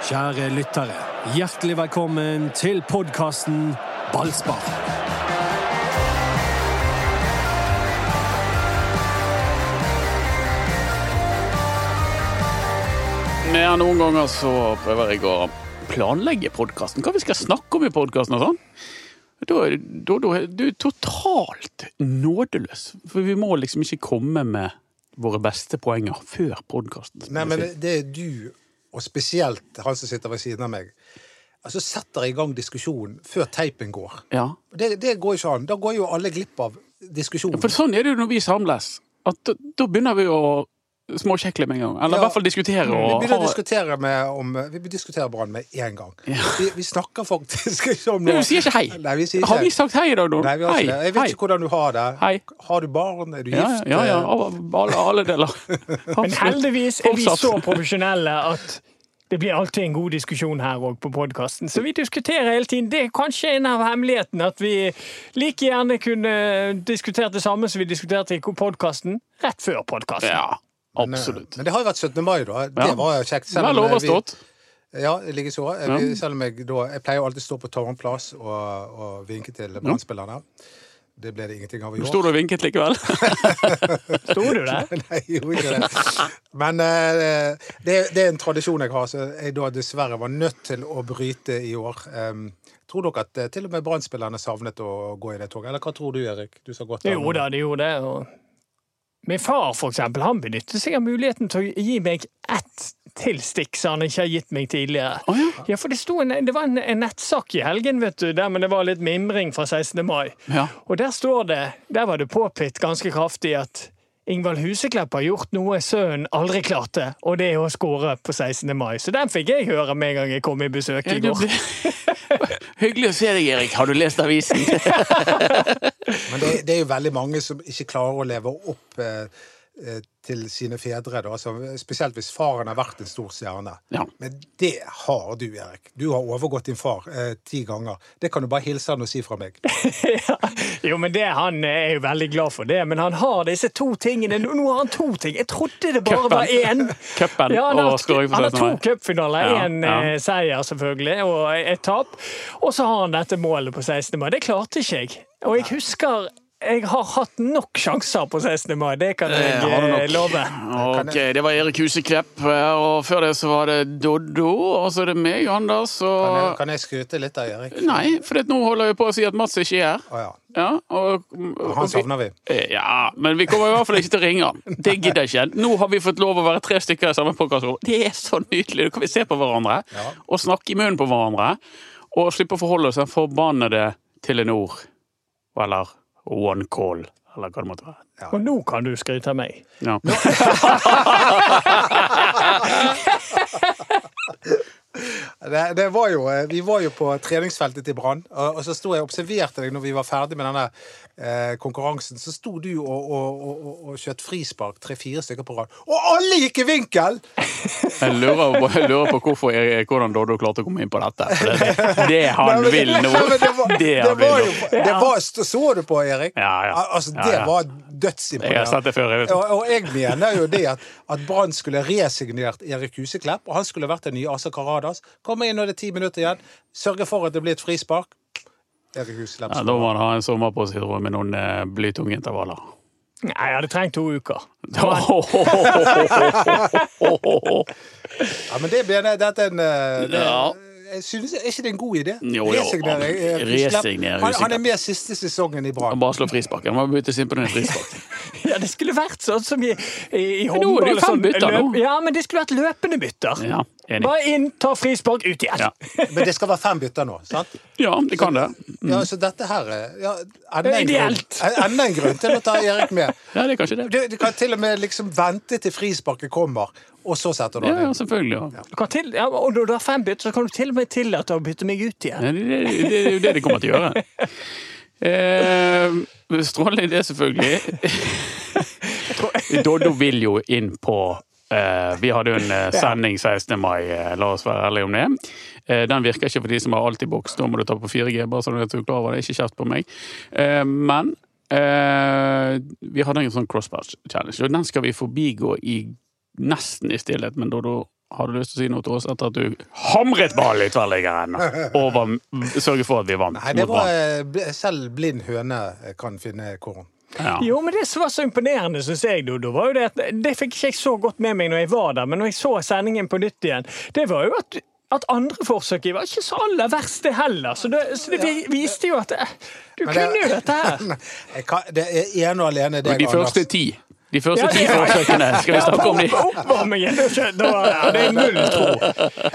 Kjære lyttere, hjertelig velkommen til podkasten Ballspar. Ja, noen ganger så prøver jeg å planlegge podkasten. Hva vi skal snakke om i podkasten og sånn. Da, da, da er du totalt nådeløs. For vi må liksom ikke komme med våre beste poenger før podkasten. Nei, men det er du, og spesielt han som sitter ved siden av meg, altså setter i gang diskusjonen før teipen går. Ja. Det, det går ikke an. Da går jo alle glipp av diskusjonen. For sånn er det jo når vi samles. At da, da begynner vi å småkjekle med en gang. Eller Ja. i hvert fall diskutere. Vi Og begynner å diskutere, med, om, vi diskuterer Brann med en gang. Ja. Vi, vi snakker faktisk ikke om noe du sier ikke hei. Nei, vi sier ikke Har vi sagt hei i dag, da? Nei, vi har hei, ikke det. Jeg vet hei. ikke hvordan du har det. Hei. Har du barn? Er du Ja, gift? ja, ja. Alle, alle deler. Men heldigvis er vi så profesjonelle at det blir alltid en god diskusjon her òg på podkasten. Så vi diskuterer hele tiden. Det er kanskje en av hemmelighetene at vi like gjerne kunne diskutert det samme som vi diskuterte i podkasten rett før podkasten. Ja, absolutt. Men det har jo vært 17. mai, da. Det Ja. var kjekt. selv om Vel vi- overstått. Ja, likeså. Selv om jeg da Jeg pleier alltid å stå på Tårnplass og, og vinke til Brann-spillerne. Det ble det ingenting av i Du år. sto og vinket likevel. Sto du der? Nei, jeg gjorde ikke det. Men eh, det, det er en tradisjon jeg har, så jeg da dessverre var nødt til å bryte i år. Um, tror dere at eh, til og med Brann-spillerne savnet å gå i det toget? Eller hva tror du, Erik? Du sa godt Jo da, det gjorde det. Og min far, for eksempel, han benyttet seg av muligheten til å gi meg ett tilstikk som han ikke har gitt meg tidligere. Oh, ja. Ja, for det, en, det var en, en nettsak i helgen, vet du, der men det var litt mimring fra 16. mai. Ja. Og der står det, der var det påpitt ganske kraftig at Ingvald Huseklepp har gjort noe sønnen aldri klarte, og det er å skåre på 16. mai. Så den fikk jeg høre med en gang jeg kom i besøk i går. Hyggelig å se deg, Erik. Har du lest avisen? Men det, det er jo veldig mange som ikke klarer å leve opp eh, eh, til sine fedre. Da. Altså, spesielt hvis faren har vært en stor stjerne. Ja. Men det har du, Erik. Du har overgått din far eh, ti ganger. Det kan du bare hilse han og si fra meg. ja. Jo, men det, Han er jo veldig glad for det, men han har disse to tingene. Nå nå har han to ting. Jeg trodde det bare Køppen. var én. Cupen Ja, og han har to cupfinaler. Én ja. eh, seier, selvfølgelig, og et tap. Og så har han dette målet på 16. mai. Det klarte ikke jeg. Og jeg husker jeg har hatt nok sjanser på 16. mai, det kan jeg Det nok. eh, love. Ok, det var Erik Huseklepp, og før det så var det Doddo, og så er det meg, Anders, Kan jeg, og kan jeg skryte litt av Erik? Nei, for nå holder jeg på å si at Mats ikke er her. Oh, ja. Ja, og, og Han savner vi. Ja, men vi kommer i hvert fall ikke til å ringe han. Det gidder jeg ikke. Nå har vi fått lov å være tre stykker i samme podkastrom. Det er så nydelig. Da kan vi se på hverandre Ja. og snakke i munnen på hverandre. Og slippe å forholde oss til den forbannede Telenor. Eller One Call, eller hva det måtte være. Og nå kan du skryte av meg. Ja. Det, det var jo, eh, vi var jo på treningsfeltet til Brann, og, og så sto jeg og observerte deg når vi var ferdig med denne eh, konkurransen. Så sto du og, og, og, og, skjøt frispark tre-fire stykker på rad. Og alle gikk i vinkel! Jeg lurer, på, jeg lurer på hvorfor, hvordan Doddo klarte å komme inn på dette. For det, det, han Nei, vil nå. Det var, Det jo det var, Så du på, Erik? Ja, ja. Altså, det ja. var Jeg har dødsimponerende. sett det før. Jeg vet. Og, og jeg mener jo det at, at Brann skulle resignert Erik Huseklepp, og han skulle vært den nye Asa Karadas. Komme inn når det er ti minutter igjen, sørge for at det blir et frispark. Erik. Ja, da må han ha en sommer på sitt rom med noen eh, blytunge intervaller. Nei, jeg hadde trengt to uker. Ja, men det blir det, dette er en eh, det, Ja. Jeg synes, Er ikke det en god idé? Jo, jo. Resignere Erik Huseklepp. Han, han er med siste sesongen i Han Brann. bare slår frispark. Han må byttes inn på den frisparken. Ja, det skulle vært sånn som i, i, i nå er det jo håndball. fem sånn bytter nå. Ja, men det skulle vært løpende bytter. Ja, enig. Bare inn, ta frispark, ut igjen. Ja. Men det skal være fem bytter nå, sant? Ja, det kan det. Ja, så dette her er ja, enda, en Ideelt. en grunn, enda en grunn til å ta Erik med. Ja, det er kanskje det. Du, du kan til og med liksom vente til frisparket kommer, og så setter du Ja, ja inn. selvfølgelig. Ja. Du kan til, ja, og når du har fem bytter, så kan du til og med tillate å bytte meg ut igjen. Ja, det, det, det er jo det de kommer til å gjøre. Eh, Strålende idé, selvfølgelig. Doddo vil jo inn på eh, Vi hadde jo en eh, sending 16. mai, eh, la oss være ærlige om det. Eh, den virker ikke for de som har Altibox. Da må du ta på 4G, bare så du er klar over det. Ikke kjeft på meg. Eh, men eh, vi hadde en sånn crossbatch challenge, og den skal vi forbigå i nesten i stillhet, men Dodo, har du lyst til å si noe til oss etter at du hamret ballen i tverrliggeren og var, sørget for at vi vant Nei, det var eh, Selv blind høne kan finne korn. Ja. Jo, men det som var så imponerende, syns jeg, Dodo, var jo det at Det fikk ikke jeg så godt med meg når jeg var der, men når jeg så sendingen på nytt igjen, det var jo at at andre forsøk var ikke så aller verst, det heller. Så det, så det viste jo at eh, du Men det- kunne jo dette her. Det er ene og alene deg, Og de første ti De første ti forsøkene, skal vi snakke om de? Oppvarmingen, det er null tro.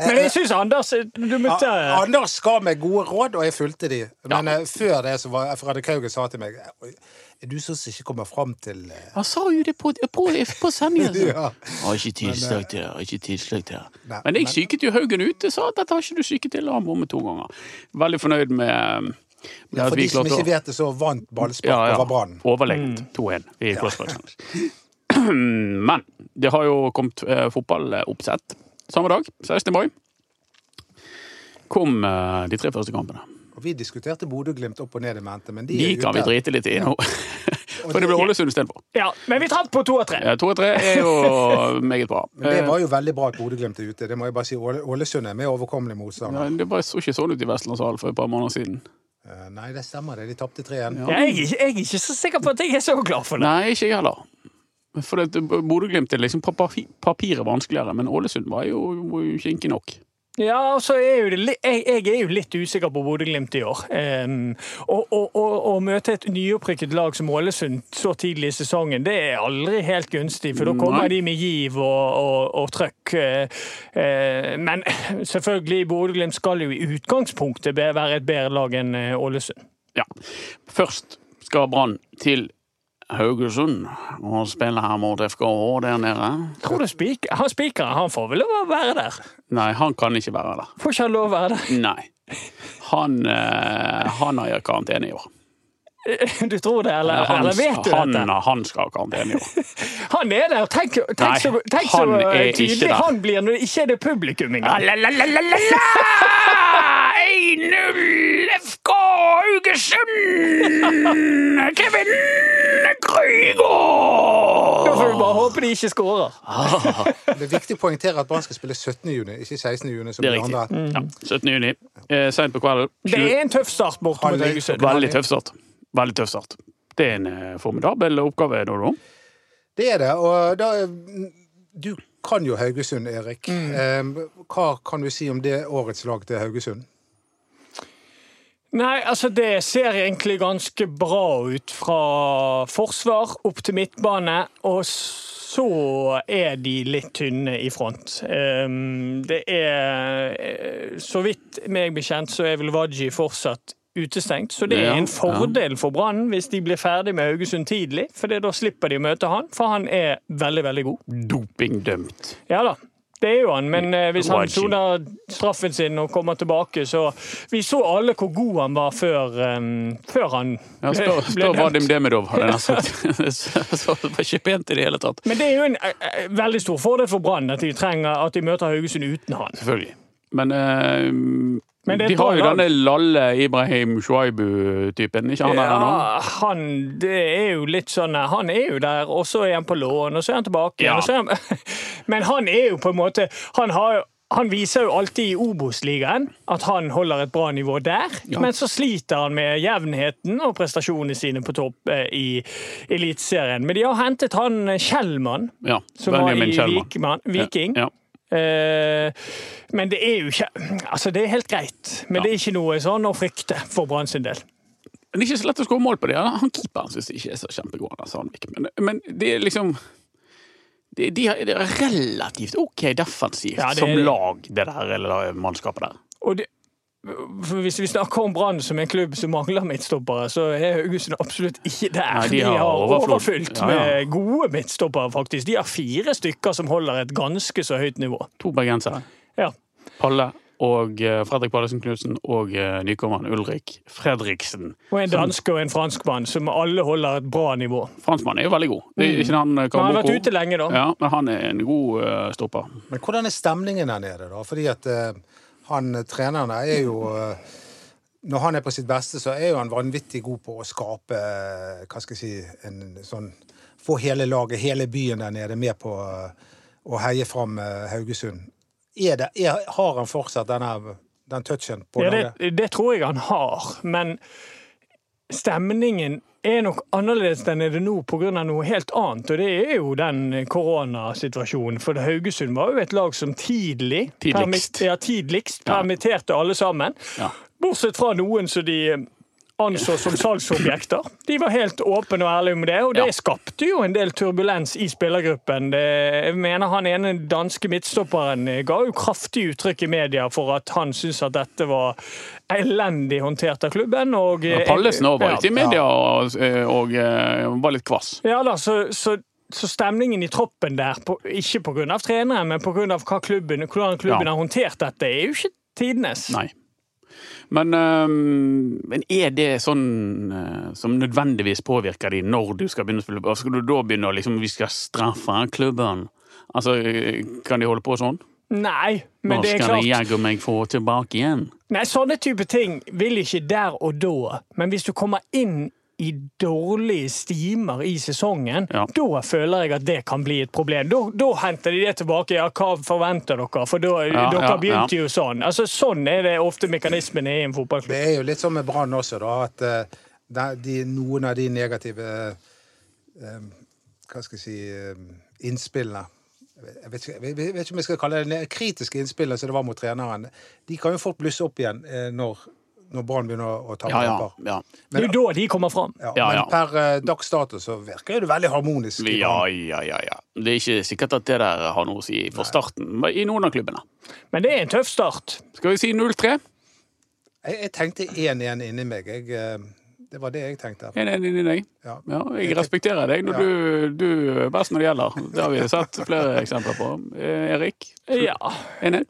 Men jeg syns Anders du måtte Anders ga meg gode råd, og jeg fulgte de. Men ja. før det så var Fredrik Kauge sa til meg Er du sånn som ikke kommer fram til eh, Han sa jo det på, på, på sendingen. Ja. Har ikke tilslag til det. Har ikke tilslag til det. Nei, Men jeg men- psyket jo Haugen ut. Jeg sa at dette har ikke du psyket til, han bommet to ganger. Veldig fornøyd med, med For de som ikke vet det, så vant ballspark ja, ja. over Brann. Overlegent 2-1 i Crossbar Challenge. Men det har jo kommet eh, fotballoppsett samme dag, 16. mai. Kom eh, de tre første kampene. Og vi diskuterte Bodø-Glimt opp og ned i mente, men de De er kan vi drite litt i nå. For det ble Ålesund istedenfor. Ja, men vi traff på to og tre. Ja, To og tre er jo meget bra. Men det var jo veldig bra at Bodø-Glimt er ute. Det må jeg bare si. Ålesund er med overkommelig motstand. Ja, det bare så ikke sånn ut i Vestlandshallen for et par måneder siden. Eh, Nei, det stemmer det. De tapte 3-1. Ja, jeg, ikke- jeg er ikke så sikker på at jeg er så glad for det. Nei, ikke jeg heller. For det- Bodø-Glimt er liksom på papiret vanskeligere, men Ålesund var jo, var jo kinkig nok. Ja, altså, jeg, er jo litt usikker på Bodø-Glimt i år. Å møte et nyopprykket lag som Ålesund så tidlig i sesongen, det er aldri helt gunstig. For da kommer de med giv og, og, og trøkk. eh, eh, men selvfølgelig, Bodø-Glimt skal jo i utgangspunktet være et bedre lag enn eh, Ålesund. Ja. Først skal Brann til Haugesund og spille her mot FKH der nede. Tror du spik han spikeren han får vel lov å være der? Nei, han kan ikke være der. Får ikke han lov å være der? Nei. Han, eh, han har karantene i år. Du tror det, eller, Han, eller vet du han, dette? han skal ha karantene jo. Han er der. Tenk, tenk Nei, så, tenk så ikke tydelig der. han blir når det ikke er det publikum engang. 1-0 FK Haugesund! Kevin Krygård! Da får vi bare håpe de ikke skårer. Det er viktig å poengtere at Brann skal spille 17. juni, ikke 16. juni. som Det er de riktig. andre. Ja, 17. juni. Eh, Seint på kvelden. Det er en tøff start borte mot Haugesund. Veldig tøff start. Veldig tøff start. Det er en eh, formidabel oppgave, Dodo. Det er det. Og da Du kan jo Haugesund, Erik. Mm. Eh, Hva kan du si om det årets lag til Haugesund? Nei, altså det ser egentlig ganske bra ut fra forsvar opp til midtbane, og så er de litt tynne i front. Um, det er eh, Så vidt meg bekjent så er vel Waji fortsatt utestengt, så det er en fordel for Brann hvis de blir ferdig med Haugesund tidlig, for da slipper de å møte han, for han er veldig, veldig god. Dopingdømt. Ja da. Det er jo han, men eh, hvis han soner straffen sin og kommer tilbake, så Vi så alle hvor god han var før, um, før han Ja, ble, dømt. ble spør Vadim dømt. Demidov, hadde jeg sagt. Så det var ikke pent i det hele tatt. Men det er jo en eh, veldig stor fordel for Brann at de trenger at de møter Haugesund uten han. Selvfølgelig. Men, er de har jo lag. denne Lalle Ibrahim Shuaibu-typen, ikke han der ja, Ja, han det er jo litt sånn Han er jo der, og så er han på lån, og så er han tilbake igjen. Ja. han, Men han er jo på en måte Han har han viser jo alltid i Obos-ligaen at han holder et bra nivå der, Ja. men så sliter han med jevnheten og prestasjonene sine på topp eh, i Eliteserien. Men de har hentet han Kjellmann, Ja. som var i Kjellmann. Vikman, Viking. Ja. Eh, men det er jo ikke Altså, det er helt greit, men Ja. det er ikke noe sånn å frykte for Brann sin del. Men det er ikke så lett å skåre mål på det. Han keeperen syns ikke er så kjempegod, han Men, men det er liksom de, de er det relativt OK defensivt Ja, som lag, det der eller mannskapet der. Og det, hvis vi snakker om Brann som en klubb som mangler midtstoppere, så er Haugesund absolutt ikke der. Nei, de, de har har overflod. overfylt Ja, ja. med gode midtstoppere, faktisk. De har fire stykker som holder et ganske så høyt nivå. To bergensere. Ja. Palle og eh, Fredrik Pallesen Knutsen og eh, nykommeren Ulrik Fredriksen. Og en danske og en franskmann som alle holder et bra nivå. Franskmannen er jo veldig god. Det er ikke han eh, Men han har vært ute lenge, da. Ja, men han er en god stopper. Men hvordan er stemningen der nede, da? Fordi at eh, han eh, treneren er jo eh, Når han er på sitt beste, så er jo han vanvittig god på å skape eh, Hva skal jeg si en sånn Få hele laget, hele byen der nede, med på å heie fram Haugesund. er det, er, har han fortsatt denne, den touchen på Ja, det, det tror jeg han har, men stemningen er nok annerledes enn er det nå pga. noe helt annet, og det er jo den koronasituasjonen. For Haugesund var jo et lag som tidlig Tidligst. permitt- ja, tidligst Ja. permitterte alle sammen. Ja. Bortsett fra noen som de anså som salgsobjekter. De var helt åpne og ærlige om det, og det Ja. skapte jo en del turbulens i spillergruppen. Det, jeg mener han ene danske midtstopperen eh, ga jo kraftig uttrykk i media for at han syntes at dette var elendig håndtert av klubben. Og, ja, Pallesen òg var ute i media og, og og, var litt kvass. Ja da, så, så, så stemningen i troppen der, på, ikke pga. treneren, men pga. hvordan klubben, klubben Ja. har håndtert dette, er jo ikke tidenes. Nei. Men, eh, men er det sånn eh, som nødvendigvis påvirker de når du skal begynne å spille? Skal du da begynne å liksom Vi skal straffe klubben? Altså, eh, kan de holde på sånn? Nei, men det er skal jeg og meg få tilbake igjen. Nei, sånne type ting vil ikke der og da. Men hvis du kommer inn i dårlige stimer i sesongen, Ja. da føler jeg at det kan bli et problem. Da, da henter de det tilbake. Ja, hva forventer dere? For da, Ja, dere ja, begynte jo sånn. Altså, sånn er det ofte mekanismene i en fotballklubb. Det er jo litt sånn med Brann også, da, at eh, de, noen av de negative eh, Hva skal jeg si innspillene jeg vet, ikke, jeg vet ikke om jeg skal kalle det kritiske innspillene som det var mot treneren. De kan jo fort blusse opp igjen når, når Brann begynner å ta ja, ja, ja. Det er jo da de kommer fram. Ja, ja, men per uh, dags dato så virker det veldig harmonisk. Ja, ja, ja, ja. Det er ikke sikkert at det der har noe å si for Nei. starten i noen av klubbene. Men det er en tøff start. Skal vi si 0-3? Jeg, jeg, tenkte 1-1 inni meg. Jeg, eh, det var det jeg tenkte. 1-1 inni deg? Ja. jeg respekterer deg når du, du best når det gjelder. Det har vi sett flere eksempler på. Eh, Erik? Ja. 1-1?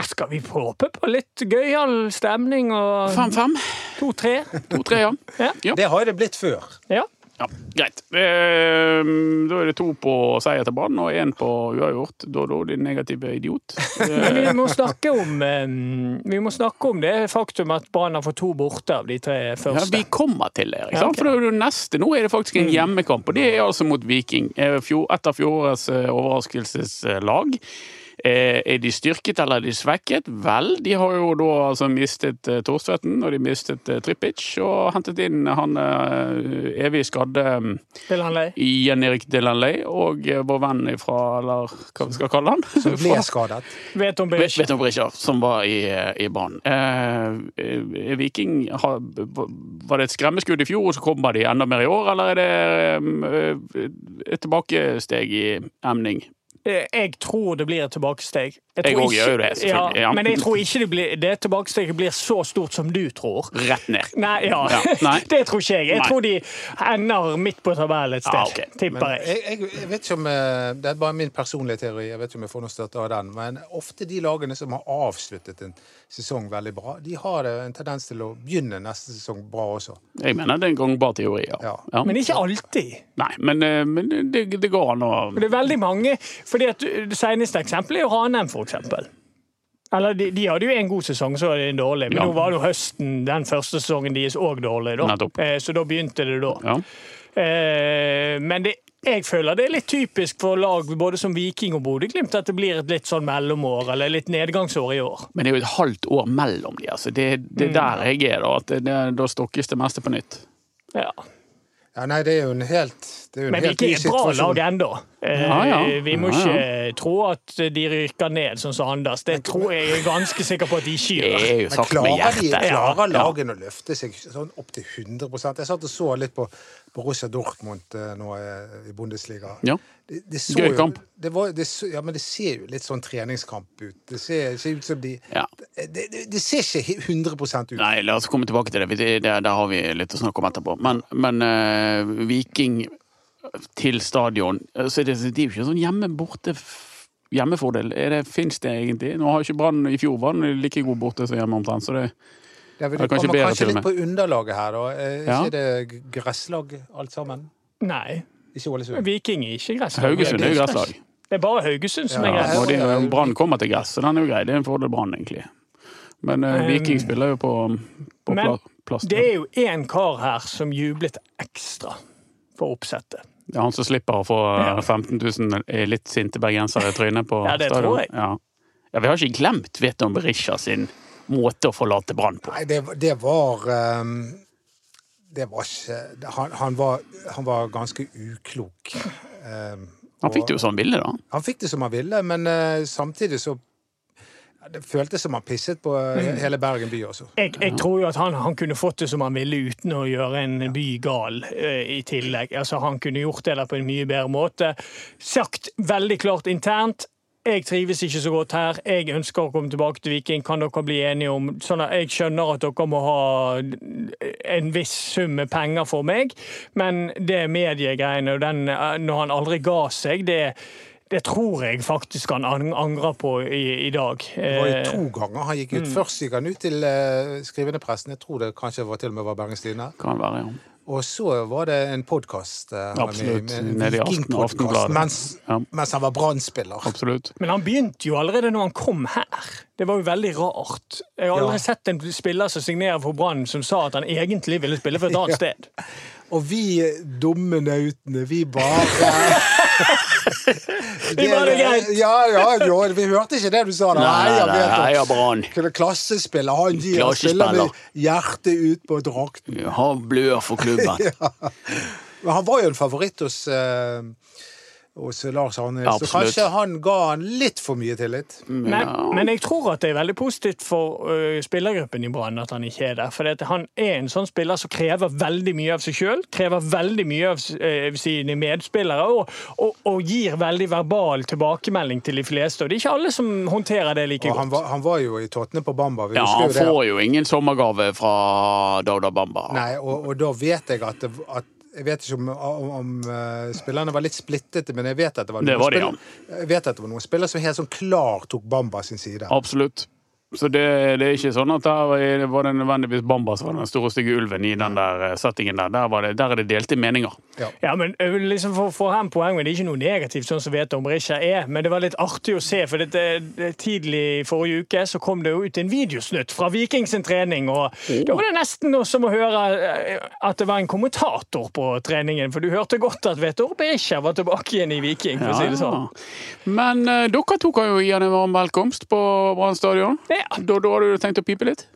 Skal vi håpe på litt gøyal stemning og 5-5? to-tre? 2-3, ja. Ja. Ja. Det har det blitt før. ja. ja. Greit. Eh, da er det to på seier til Brann og én på uavgjort. Da, din negative idiot. Men Eh, vi må snakke om eh, Vi må snakke om det faktum at Brann har fått to borte av de tre Ja, første. vi kommer til det. Ikke Ja, sant? ok. For det neste. Nå er det faktisk en hjemmekamp, og det er altså mot Viking. Eh, Et av fjorårets eh, overraskelseslag. Eh, Er de styrket eller er de svekket? Vel, de har jo da altså mistet eh, Thorstvedten, og de mistet eh, Trippic, og hentet inn han evig skadde le? Jan Erik Delanley, og vår venn fra, eller hva vi skal kalle han? Som ble skadet. Veton Vet, Berisha. som var i, i banen. Eh, Viking Var det et skremmeskudd i fjor, og så kommer de enda mer i år, eller er det eh, et tilbakesteg i emning? Eh, Jeg tror det blir et tilbakesteg. Jeg tror også gjør jo det, selvfølgelig, ja. Men jeg tror ikke det, blir, det tilbakesteget blir så stort som du tror. Rett ned. Nei, ja. Ja, nei. det tror ikke jeg. Jeg Nei. tror de ender midt på tabellen et sted. Ja, ok. Tipper jeg. jeg, jeg, jeg vet ikke om eh, Det er bare min personlige teori, jeg vet ikke om jeg får noe støtte av den. Men ofte de lagene som har avsluttet en sesong veldig bra, de har en tendens til å begynne neste sesong bra også. Jeg mener det er en gangbar teori, ja. Ja. ja. Men ikke alltid. Nei, men, eh, men det, det går an å det er veldig mange fordi at Det seneste eksempelet er jo Ranheim, eksempel. Eller de, de hadde jo en god sesong, så var det en dårlig. Men Ja. nå var det jo høsten, den første sesongen deres, òg dårlig. Da. Eh, Så da begynte det da. Ja. Eh, Men det, jeg føler det er litt typisk for lag både som Viking og Bodø-Glimt at det blir et litt sånn mellomår, eller litt nedgangsår i år. Men det er jo et halvt år mellom de, altså. Det, det er der jeg er, da. At det, det, da stokkes det meste på nytt. Ja. Ja, nei, det er jo en helt, det er jo en Men Viking ny er et bra lag ennå. Eh, Ja, ja. Vi må Ja, ja. ikke tro at de rykker ned, sånn som Anders. Det tror jeg er ganske sikker på at de ikke Det gjør. er jo Men sagt med klarer, de, klarer Ja. lagene å løfte seg sånn opp til 100% Jeg satt og så litt på Borussia Dortmund eh, nå eh, i Bundesliga. Ja. Det, det så Gøy jo- kamp. Det var, det ja, men det ser jo litt sånn treningskamp ut. Det ser, ser ut som de Ja. det, det, det ser ikke 100% ut. Nei, la oss komme tilbake til det. det. det har vi litt å snakke om etterpå. Men, men uh, Viking til stadion så det, det er jo ikke sånn hjemme-borte hjemmefordel. Er det, Fins det egentlig? Nå har ikke Brann i fjor var den like god borte som hjemme omtrent. Så det, Det, er vel- kanskje bedre kanskje til og litt på underlaget her, da. Er Ja. ikke det gresslag alt sammen? Nei. Ikke Ålesund? Viking er ikke gresslag. Haugesund er jo gresslag. Det er bare Haugesund som Ja, er gress. Ja, det- Brann kommer til gress, så den er jo grei. Det er en fordel Brann, egentlig. Men eh, Um, Viking spiller jo på, på men plass. Det er jo én kar her som jublet ekstra for oppsettet. Det er han som slipper å få Ja. 15 000 i litt sinte bergensere i trynet på stadion. Ja, det stadion. tror jeg. Ja. ja, vi har ikke glemt Veton Berisha sin måte å forlate Brann på. Nei, det, det var um, Det var ikke Han, han, var, han var ganske uklok. Um, Han fikk det jo som han ville, da. Han fikk det som han ville, men uh, samtidig så Det føltes som han pisset på eh, hele Bergen by også. Jeg, jeg tror jo at han, han kunne fått det som han ville uten å gjøre en by gal uh, i tillegg. Altså, han kunne gjort det der på en mye bedre måte. Sagt veldig klart internt. Jeg trives ikke så godt her. Jeg ønsker å komme tilbake til Viking. Kan dere bli enige om sånn at Jeg skjønner at dere må ha en viss sum med penger for meg, men det mediegreiene og den eh, Når han aldri ga seg, det det tror jeg faktisk han angrer på i, i dag. Det var jo Eh, to ganger han gikk ut. Først gikk han ut til uh, skrivende pressen. Jeg tror det kanskje var til og med var Bergens Tidende. Kan være, ja. Og så var det en podkast. Absolutt. Nede i Aften- Aftenbladet. mens, Ja. mens han var Brann-spiller. Absolutt. Men han begynte jo allerede når han kom her. Det var jo veldig rart. Jeg har aldri Ja. sett en spiller som signerer for Brann som sa at han egentlig ville spille for et annet sted. Og vi dumme nautene, vi bare Vi var det greit. Ja, ja, jo, vi hørte ikke det du sa. da. Nei, jeg nei, vet det. heia Brann. Klassespiller. Han gir og spiller med hjertet ut på drakten. Han blør for klubben. Men han var jo en favoritt hos, eh, hos Lars Arne, så kanskje han ga han litt for mye tillit. Men, men jeg tror at det er veldig positivt for uh, spillergruppen i Brann at han ikke er der. For han er en sånn spiller som krever veldig mye av seg sjøl, krever veldig mye av uh, sine medspillere, og, og, og gir veldig verbal tilbakemelding til de fleste. Og det er ikke alle som håndterer det like Og han godt. var, han var jo i tottene på Bamba. Vi Ja, han får jo ingen sommergave fra Dauda Bamba. Nei, og, og da vet jeg at, det, at jeg vet ikke om, om, om eh, spillerne var litt splittete, men jeg vet at det var Det noen, det, de, spill- jeg vet at det var noen spillere som helt sånn klar tok Bamba sin side. Absolutt. Så det, det er ikke sånn at der var- det nødvendigvis Bamba som var den store stygge ulven i den der eh, settingen der. Der, var det, der er det delte meninger. Ja, men liksom for, for ham poenget, Det er ikke noe negativt, sånn som vet om Risha er, men det var litt artig å se. for dette, det, Tidlig i forrige uke så kom det jo ut en videosnutt fra Viking sin trening. og Da var det nesten noe som å høre at det var en kommentator på treningen. For du hørte godt at Vetor Berisha var tilbake igjen i Viking, for å si det sånn. Men uh, dere to kan jo gi han en varm velkomst på Brann stadion. Ja. Da, da har du tenkt å pipe litt?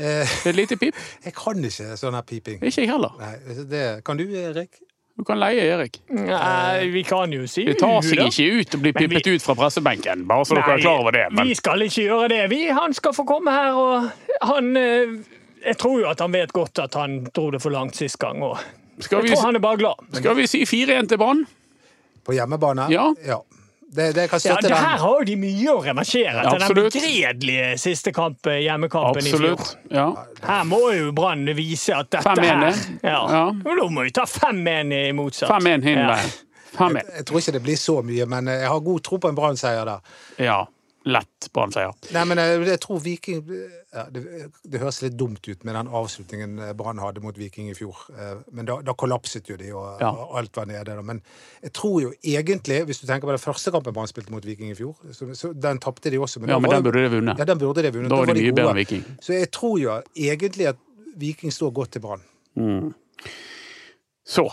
Eh, Et lite pip? jeg kan ikke sånn her piping. Ikke jeg heller. Nei, det, kan du, Erik? Du kan leie Erik. Nei, vi kan jo si Det tar seg ikke ut å bli Men vi- ut fra pressebenken, bare så dere er klar over det. Men Vi skal ikke gjøre det. Vi, han skal få komme her, og han eh, Jeg tror jo at han vet godt at han dro det for langt sist gang. og skal vi, Jeg tror han er bare glad. skal vi si 4-1 til Brann? På hjemmebane? Ja. Det, det kan Ja, det her har jo de mye å revansjere Ja, til den begredelige siste kamp, hjemmekampen hjemmekampen i fjor. Ja. Her må jo Brann vise at dette 5-1, her ja. Ja. Da må vi ta 5-1 i motsatt. 5-1 hin Ja. veien. 5-1. Jeg tror ikke det blir så mye, men jeg har god tro på en Brann-seier der. Ja. Lett Brann-seier. Nei, men jeg, jeg tror Viking ja, det, det høres litt dumt ut med den avslutningen eh, Brann hadde mot Viking i fjor. Eh, Men da, da kollapset jo de, og, Ja. og alt var nede. Da. Men jeg tror jo egentlig, hvis du tenker på den første kampen Brann spilte mot Viking i fjor, så, så den tapte de også. Ja, men den burde de vunnet. Ja, den burde de vunnet. Da var de mye gode. bedre enn Viking. Så jeg tror jo egentlig at Viking står godt til Brann. Så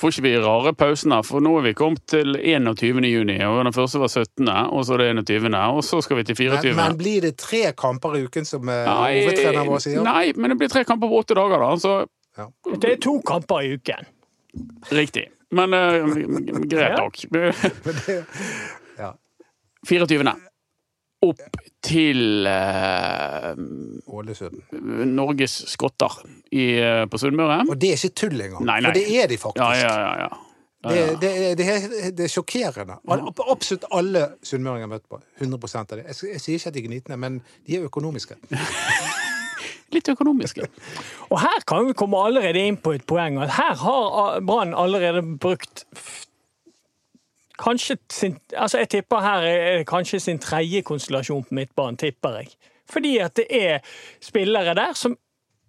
får ikke vi rare pausen her, for nå er vi kommet til 21. juni. og Den første var 17., og så er det 21., og så skal vi til 24. Men, men blir det tre kamper i uken, som eh, hovedtreneren vår sier? nei, men det blir tre kamper på åtte dager, da. Så Det er to kamper i uken. riktig. Men uh, greit Ja. nok. Ja. 24. Opp til eh, Ålesund. Norges skotter i, eh, på Sunnmøre. Og det er ikke tull engang, Nei, nei. for det er de faktisk. Ja, ja, ja. ja. Det, det, det, er, det er sjokkerende. Absolutt alle sunnmøringer jeg har møtt på. 100 av det. Jeg, jeg sier ikke at de er gnitne, men de er økonomiske. Litt økonomiske. Og her kan vi komme allerede inn på et poeng. at Her har Brann allerede brukt Kanskje sin Altså, jeg tipper her er kanskje sin tredje konstellasjon på midtbanen, tipper jeg. Fordi at det er spillere der som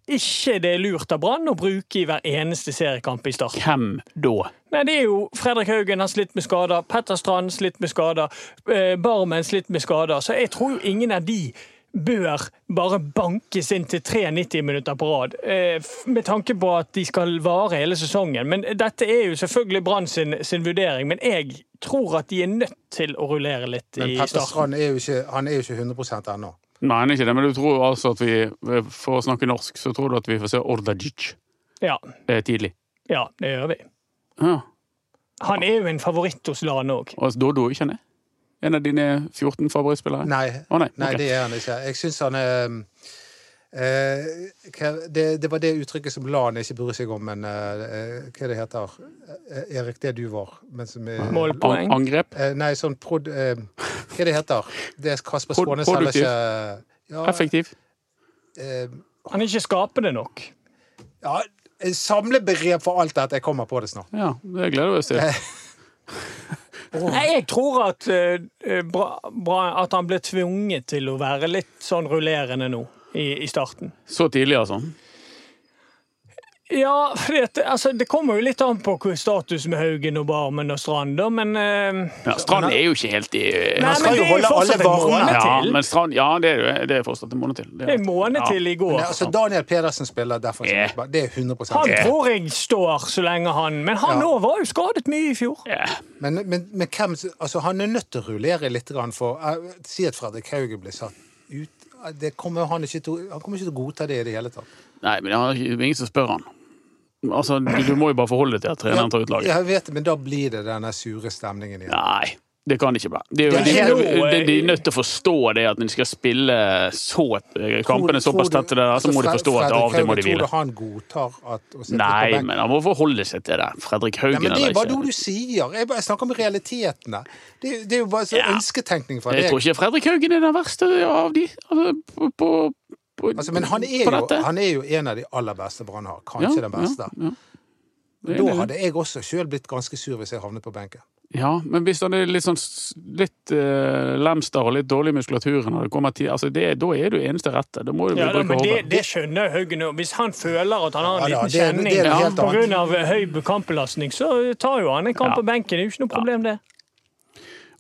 ikke det er lurt av Brann å bruke i hver eneste seriekamp i start. Hvem da? Nei, det er jo Fredrik Haugen har slitt med skader, Petter Strand slitt med skader, eh, Barmen slitt med skader. Så jeg tror jo ingen av de bør bare bankes inn til 93 minutter på rad. eh, Med tanke på at de skal vare hele sesongen. Men dette er jo selvfølgelig Brann sin, sin vurdering. Men jeg tror at de er nødt til å rullere litt Men i Petter starten. Strand er jo ikke, han er jo ikke 100 ennå. Nei, han er ikke det, men du tror altså at vi, for å snakke norsk, så tror du at vi får se Ordagic Ja, eh, tidlig? ja, det gjør vi. Ja. Han er jo en favoritt hos LAN òg. Og Dodo, ikke han er? En av dine 14 favorittspillere? Nei, oh, nei, nei det er han ikke. Jeg syns han er det, det var det uttrykket som Lan ikke bryr seg om, men eh, hva det heter Eh, Erik, det du var. Men som er, Målpoeng. Angrep? Eh, nei, sånn prod... Eh, hva det heter det? er Kasper Pro- Skånes heller ikke ja, Effektiv? eh, Han er ikke skapende nok. ja, Samlebegrep for alt dette. Jeg kommer på det snart. Ja, det gleder vi oss til. Nei, jeg tror at, uh, bra, bra, at han ble tvunget til å være litt sånn rullerende nå i, i starten. Så tidlig, altså. Ja, for at, altså, det kommer jo litt an på status med Haugen og Barmen og Strand, da, men eh, Ja, Strand er jo ikke helt i Nei, men det er jo fortsatt en måned til. Ja, men Strand, ja det, er, det er fortsatt en måned til. Det er en måned ja. til i går. Men, altså, Daniel Pedersen spiller derfor. yeah. Det er 100 Han tror jeg står så lenge han Men han Ja. var jo skadet mye i fjor. Yeah. Men, men, men hvem altså, Han er nødt til å rullere litt, for uh, Si at Fredrik Haugen blir satt ut. Det kommer han, til, han kommer ikke til å godta det i det hele tatt. Nei, men det er ingen som spør han. Altså, du, du må jo bare forholde deg til at treneren tar ut laget. Jeg vet det, men da blir det denne sure stemningen igjen. Nei, det kan ikke bli. De, de, de, de er nødt til å forstå det at når de skal spille så, kampene såpass tett så må de forstå at av det må de hvile. Tror du han godtar at, Nei, men han må forholde seg til det. Fredrik Haugen men Det er eller bare noe du sier. Jeg, snakker om realitetene. Det, er- det jo bare ønsketenkning fra Jeg tror ikke Fredrik Haugen er den verste av de. Altså, på, Altså, men han er, jo, en av de aller beste Brann har. Kanskje den beste. Da hadde jeg også sjøl blitt ganske sur hvis jeg havnet på benken. Ja, men hvis han er litt sånn litt uh, lemster og litt dårlig muskulatur når det kommer til altså det, Da er du eneste rette. Da må du Ja, da, bruke men det, det skjønner Haugen òg. Hvis han føler at han har en Ja, da, liten det- kjenning det det Ja, pga. høy kampbelastning, så tar jo han en kamp Ja. på benken. Det er jo ikke noe problem, det.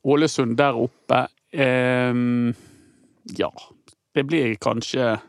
Ålesund der oppe ehm, Ja. Det blir kanskje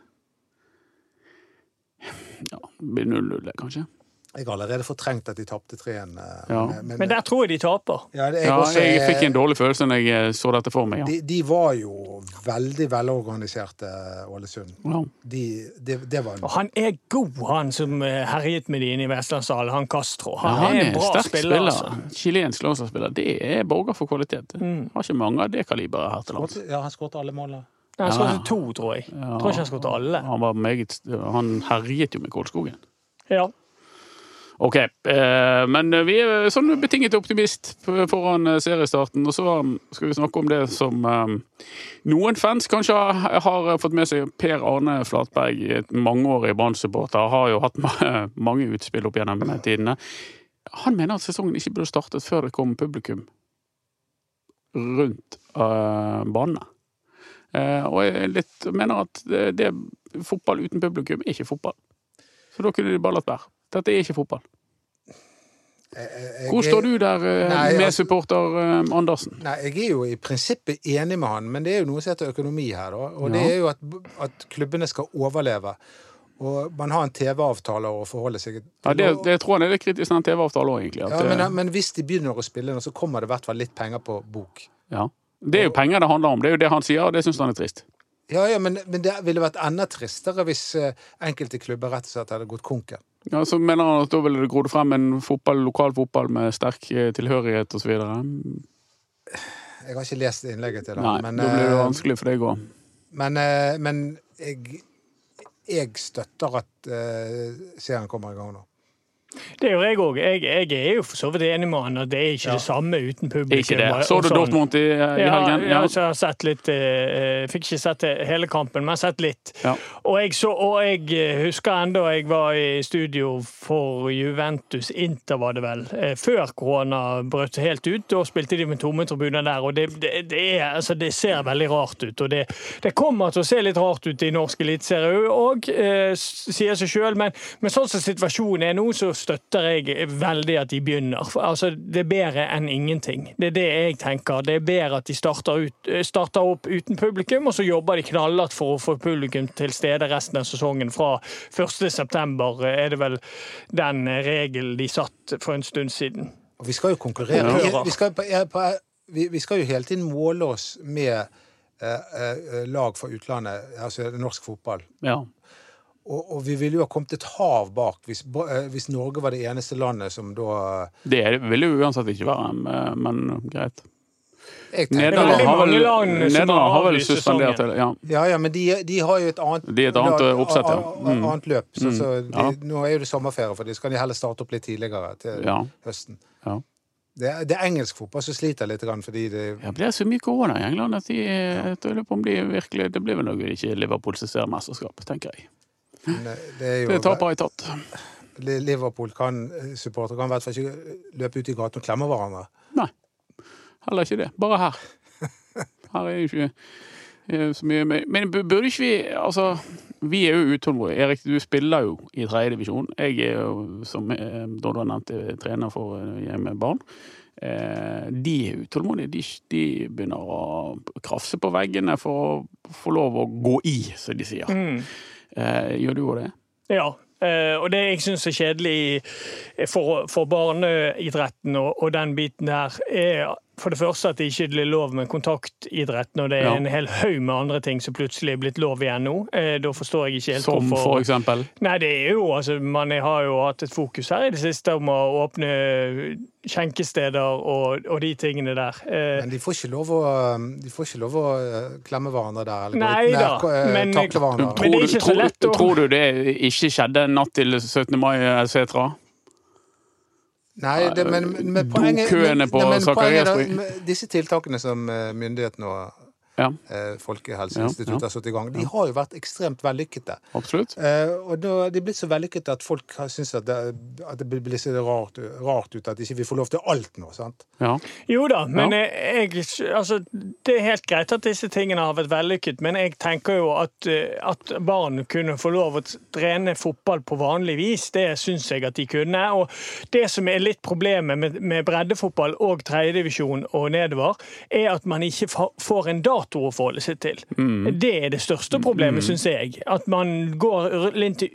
Ja, det blir 0-0, kanskje. Jeg har allerede fortrengt at de tapte 3-1. eh, Ja. men- Men der tror jeg de taper. ja, det- jeg, Ja, også, jeg fikk en dårlig følelse når jeg eh, så dette for meg. Ja. de, de var jo veldig velorganiserte, Ålesund. Ja. De, det, det var Og han er god, han som eh, herjet med de inne i Vestlandshallen, han Castro. Ja, Han, er en bra sterk spiller. Altså. Chilensk landslagsspiller. Det er borger for kvalitet. Mm. Har ikke mange av det kaliberet her til lands. Ja, han skåret alle målene. Han Ja. skåret to, tror jeg. Ja. Tror ikke han skåret alle. Han var meget Han herjet jo med Kolskogen. Ja. Ok, eh, men vi er sånn betinget optimist foran eh, seriestarten. Og så skal vi snakke om det som eh, noen fans kanskje har, har fått med seg. Per Arne Flatberg, et mangeårig Brann-supporter, har jo hatt mange utspill opp gjennom tidene. Han mener at sesongen ikke burde startet før det kom publikum rundt banene. Eh, og jeg litt, mener at det, det, fotball uten publikum er ikke fotball. Så da kunne de bare latt være. Dette er ikke fotball. Hvor står du der eh, med altså- supporter eh, Andersen? Nei, jeg er jo i prinsippet enig med han, men det er jo noe som heter økonomi her. Og det er jo at, at klubbene skal overleve. Og man har en TV-avtale å forholde seg til. Ja, det, det tror jeg er litt kritisk den TV-avtalen òg, egentlig. Ja, men, men hvis de begynner å spille nå, så kommer det i hvert fall litt penger på bok. ja. det er jo penger det handler om. Det er jo det han sier, og det syns han er trist. Ja, ja, men, men det ville vært enda tristere hvis eh, enkelte klubber rett og slett hadde gått konken. Ja, Så mener han at da ville det grodd frem en fotball, lokal fotball med sterk eh, tilhørighet osv. Jeg har ikke lest innlegget til Nei, men, da blir det eh, vanskelig for deg òg. men, men jeg, jeg støtter at serien kommer i gang nå. Det gjør jeg òg. Jeg, jeg er jo for så vidt enig med han at det er ikke Ja. det samme uten publikum. Ikke det. Så du sånn. Dortmund i, i Ja, helgen? ja, jeg har sett litt uh, Fikk ikke sett hele kampen, men jeg har sett litt. Ja. Og jeg, så, og jeg eh, husker enda jeg var i studio for Juventus Inter, var det vel, eh, før korona brøt helt ut. Da spilte de med tomme tribuner der, og det, det, det, er, altså, det ser veldig rart ut. Og det, det kommer til å se litt rart ut i norsk eliteserie òg, uh, sier seg sjøl, men, men sånn som situasjonen er nå, så støtter jeg veldig at de begynner. For, Altså, det er bedre enn ingenting. Det er det jeg tenker. Det er bedre at de starter, ut, eh, starter opp uten publikum, og så jobber de knallhardt for å få publikum til stede resten av sesongen. Fra 1.9 er det vel den regelen de satt for en stund siden. Og vi skal jo konkurrere. Ja. Vi, skal, på, på, vi, vi skal jo hele tiden måle oss med eh, eh, lag fra utlandet, altså norsk fotball. Ja. Og, og vi ville jo ha kommet et hav bak hvis, eh, hvis Norge var det eneste landet som da Det vil jo uansett ikke være, eh, men greit. Nederland har vel, Nederland har suspendert det. Ja. Ja, ja, men de, de har jo et annet, De et annet lag- oppsett, ja. Mm. annet løp. Så, så de, Ja. Nå er jo det sommerferie for dem, så kan de heller starte opp litt tidligere til Ja. høsten. Ja. Det, det er engelsk fotball som sliter litt, fordi det Ja, blir er så mye korona i England at de, jeg lurer på om de virkelig Det blir vel nok ikke Liverpool som ser mesterskap, tenker jeg. Det er jo Det taper i tatt. Liverpool kan supportere kan i hvert fall ikke løpe ut i gaten og klemme hverandre. Nei, heller ikke det. Bare her. Her er jo ikke eh, så mye Men men burde ikke vi Altså, vi er jo utålmodige. Erik, du spiller jo i tredjedivisjon. Jeg er jo, som eh, Dodda nevnte, trener for hjemme barn. Eh, De er utålmodige. De, de begynner å krafse på veggene for å få lov å gå i, som de sier. Mm. Eh, Gjør du òg det? Ja. eh, Og det jeg syns er kjedelig for, for barneidretten og, og den biten der, er for det første at det ikke blir lov med kontaktidrett når det er Ja. en hel haug med andre ting som plutselig er blitt lov igjen nå. Eh, Da forstår jeg ikke helt Som hvorfor for eksempel? Nei, det er jo altså Man har jo hatt et fokus her i det siste om å åpne skjenkesteder og, og de tingene der. Eh, Men de får ikke lov å, de får ikke lov å eh, klemme hverandre der. Eller Nei da, men- takle hverandre. Men det er Tror du- ikke så lett å- Tror du det ikke skjedde natt til 17. mai, etc.? Nei, det, men, men poenget, men, men poenget er da, disse tiltakene som eh, myndighetene og Ja, eh, Folkehelseinstituttet Ja, ja. har satt i gang, de har jo vært ekstremt vellykkede. absolutt. Eh, og da, de er blitt så vellykkede at folk syns at at det blir så rart, rart ut at ikke vi får lov til alt nå. sant? Ja. Jo da, men Ja. jeg, altså, det er helt greit at disse tingene har vært vellykket, men jeg tenker jo at, eh, at barn kunne få lov å trene fotball på vanlig vis. Det syns jeg at de kunne. Og det som er litt problemet med, med breddefotball og tredjedivisjon og nedover, er at man ikke får en dato å forholde seg til. Det er det største problemet, syns jeg. At man går litt i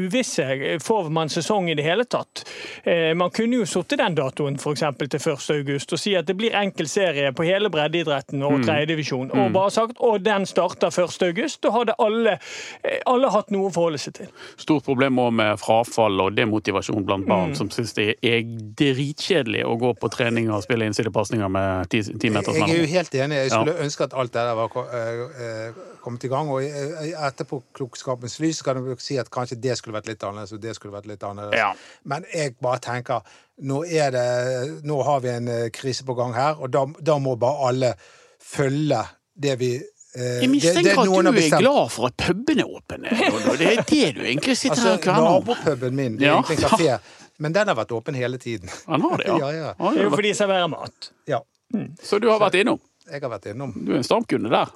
uvisse. Får man sesong i det hele tatt? Eh, Man kunne jo satt den datoen for eksempel til 1. august og si at det blir enkel serie på hele breddeidretten og tredjedivisjon, og bare sagt og den starter 1. august. Da hadde alle, eh, alle hatt noe å forholde seg til. Stort problem òg med frafall og demotivasjon blant Mm. barn som syns det er dritkjedelig å gå på trening og spille innsidepasninger med ti, ti meters Jeg er jo helt enig. Jeg skulle ønske at alt det der var eh, eh, kommet i gang. Og etterpå klokskapens etterpåklokskapens lys kan du si at kanskje det skulle vært litt annerledes, og det skulle vært litt annerledes. Ja. Men jeg bare tenker nå, er det, nå har vi en eh, krise på gang her, og da, da må bare alle følge det vi eh, Jeg mistenker det- det at du er glad for at puben er åpen. Det er det du egentlig sitter Altså, her og kverner om. Nabopuben min, det er Ja. egentlig en kafé, men den har vært åpen hele tiden. Han har det, ja. Ja, ja. Det er jo fordi de serverer mat. Ja, Så du har vært innom? Jeg har vært innom. Du er en stamkunde der.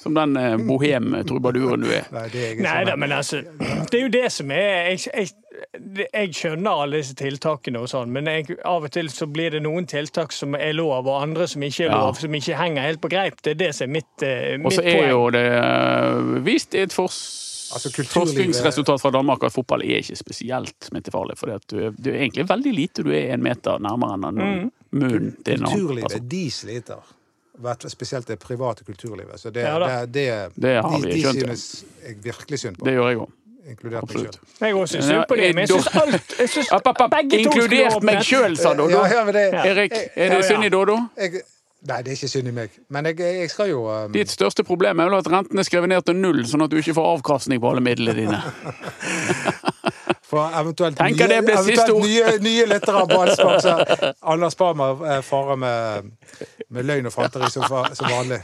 Som den eh, bohem-trubaduren du er. Nei, det er Nei da, men altså Det er jo det som er Jeg, jeg, jeg skjønner alle disse tiltakene og sånn, men jeg, av og til så blir det noen tiltak som er lov, og andre som ikke er Ja. lov, som ikke henger helt på greip. Det er det som er mitt, poeng. Og så er poeng. jo det eh, vist i et fors Altså, forskningsresultat fra Danmark at fotball er ikke spesielt smittefarlig. For du, er- du er egentlig veldig lite du er en meter nærmere enn Mm. munnen til en annen Kulturlivet, person. de sliter. Hvert- Spesielt det private kulturlivet. Så det, Ja det, det, Det har de, vi de skjønt, synes jeg virkelig synd på. Det gjør jeg òg. Inkludert meg sjøl. Jeg òg syns synd på dem. men jeg syns alt jeg synes App, app, app. begge to Inkludert meg sjøl, sa Dodo. Ja, Erik, er det synd i Dodo? jeg, nei, det er ikke synd i meg. Men jeg, jeg skal jo um, Ditt største problem er vel at renten er skrevet ned til null, sånn at du ikke får avkastning på alle midlene dine. For eventuelt, Tenker nye, det blir siste eventuelt ord. nye, nye lyttere av Ballspark, så Anders Barmer eh, farer med, med løgn og fanteri som, som vanlig.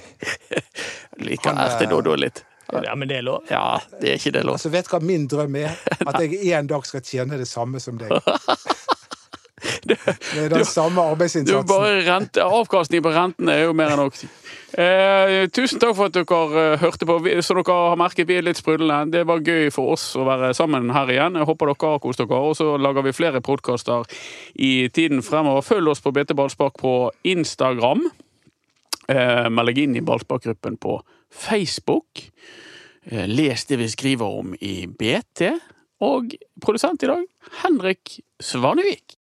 Liker Han, erte eh, litt. Ja, men det er lov. Ja, det er ikke det lov. Altså, vet du hva min drøm er? At jeg en dag skal tjene det samme som deg. Med den samme Du arbeidsinnsatsen. bare rente, Avkastning på rentene er jo mer enn nok. Eh, tusen takk for at dere eh, hørte på. Så dere har merket vi er litt sprudlende. Det var gøy for oss å være sammen her igjen. Jeg håper dere har kost dere. Og så lager vi flere podkaster i tiden fremover. Følg oss på BT Ballspark på Instagram. Eh, meld deg inn i Ballsparkgruppen på Facebook. Eh, les det vi skriver om i BT. Og produsent i dag, Henrik Svanevik.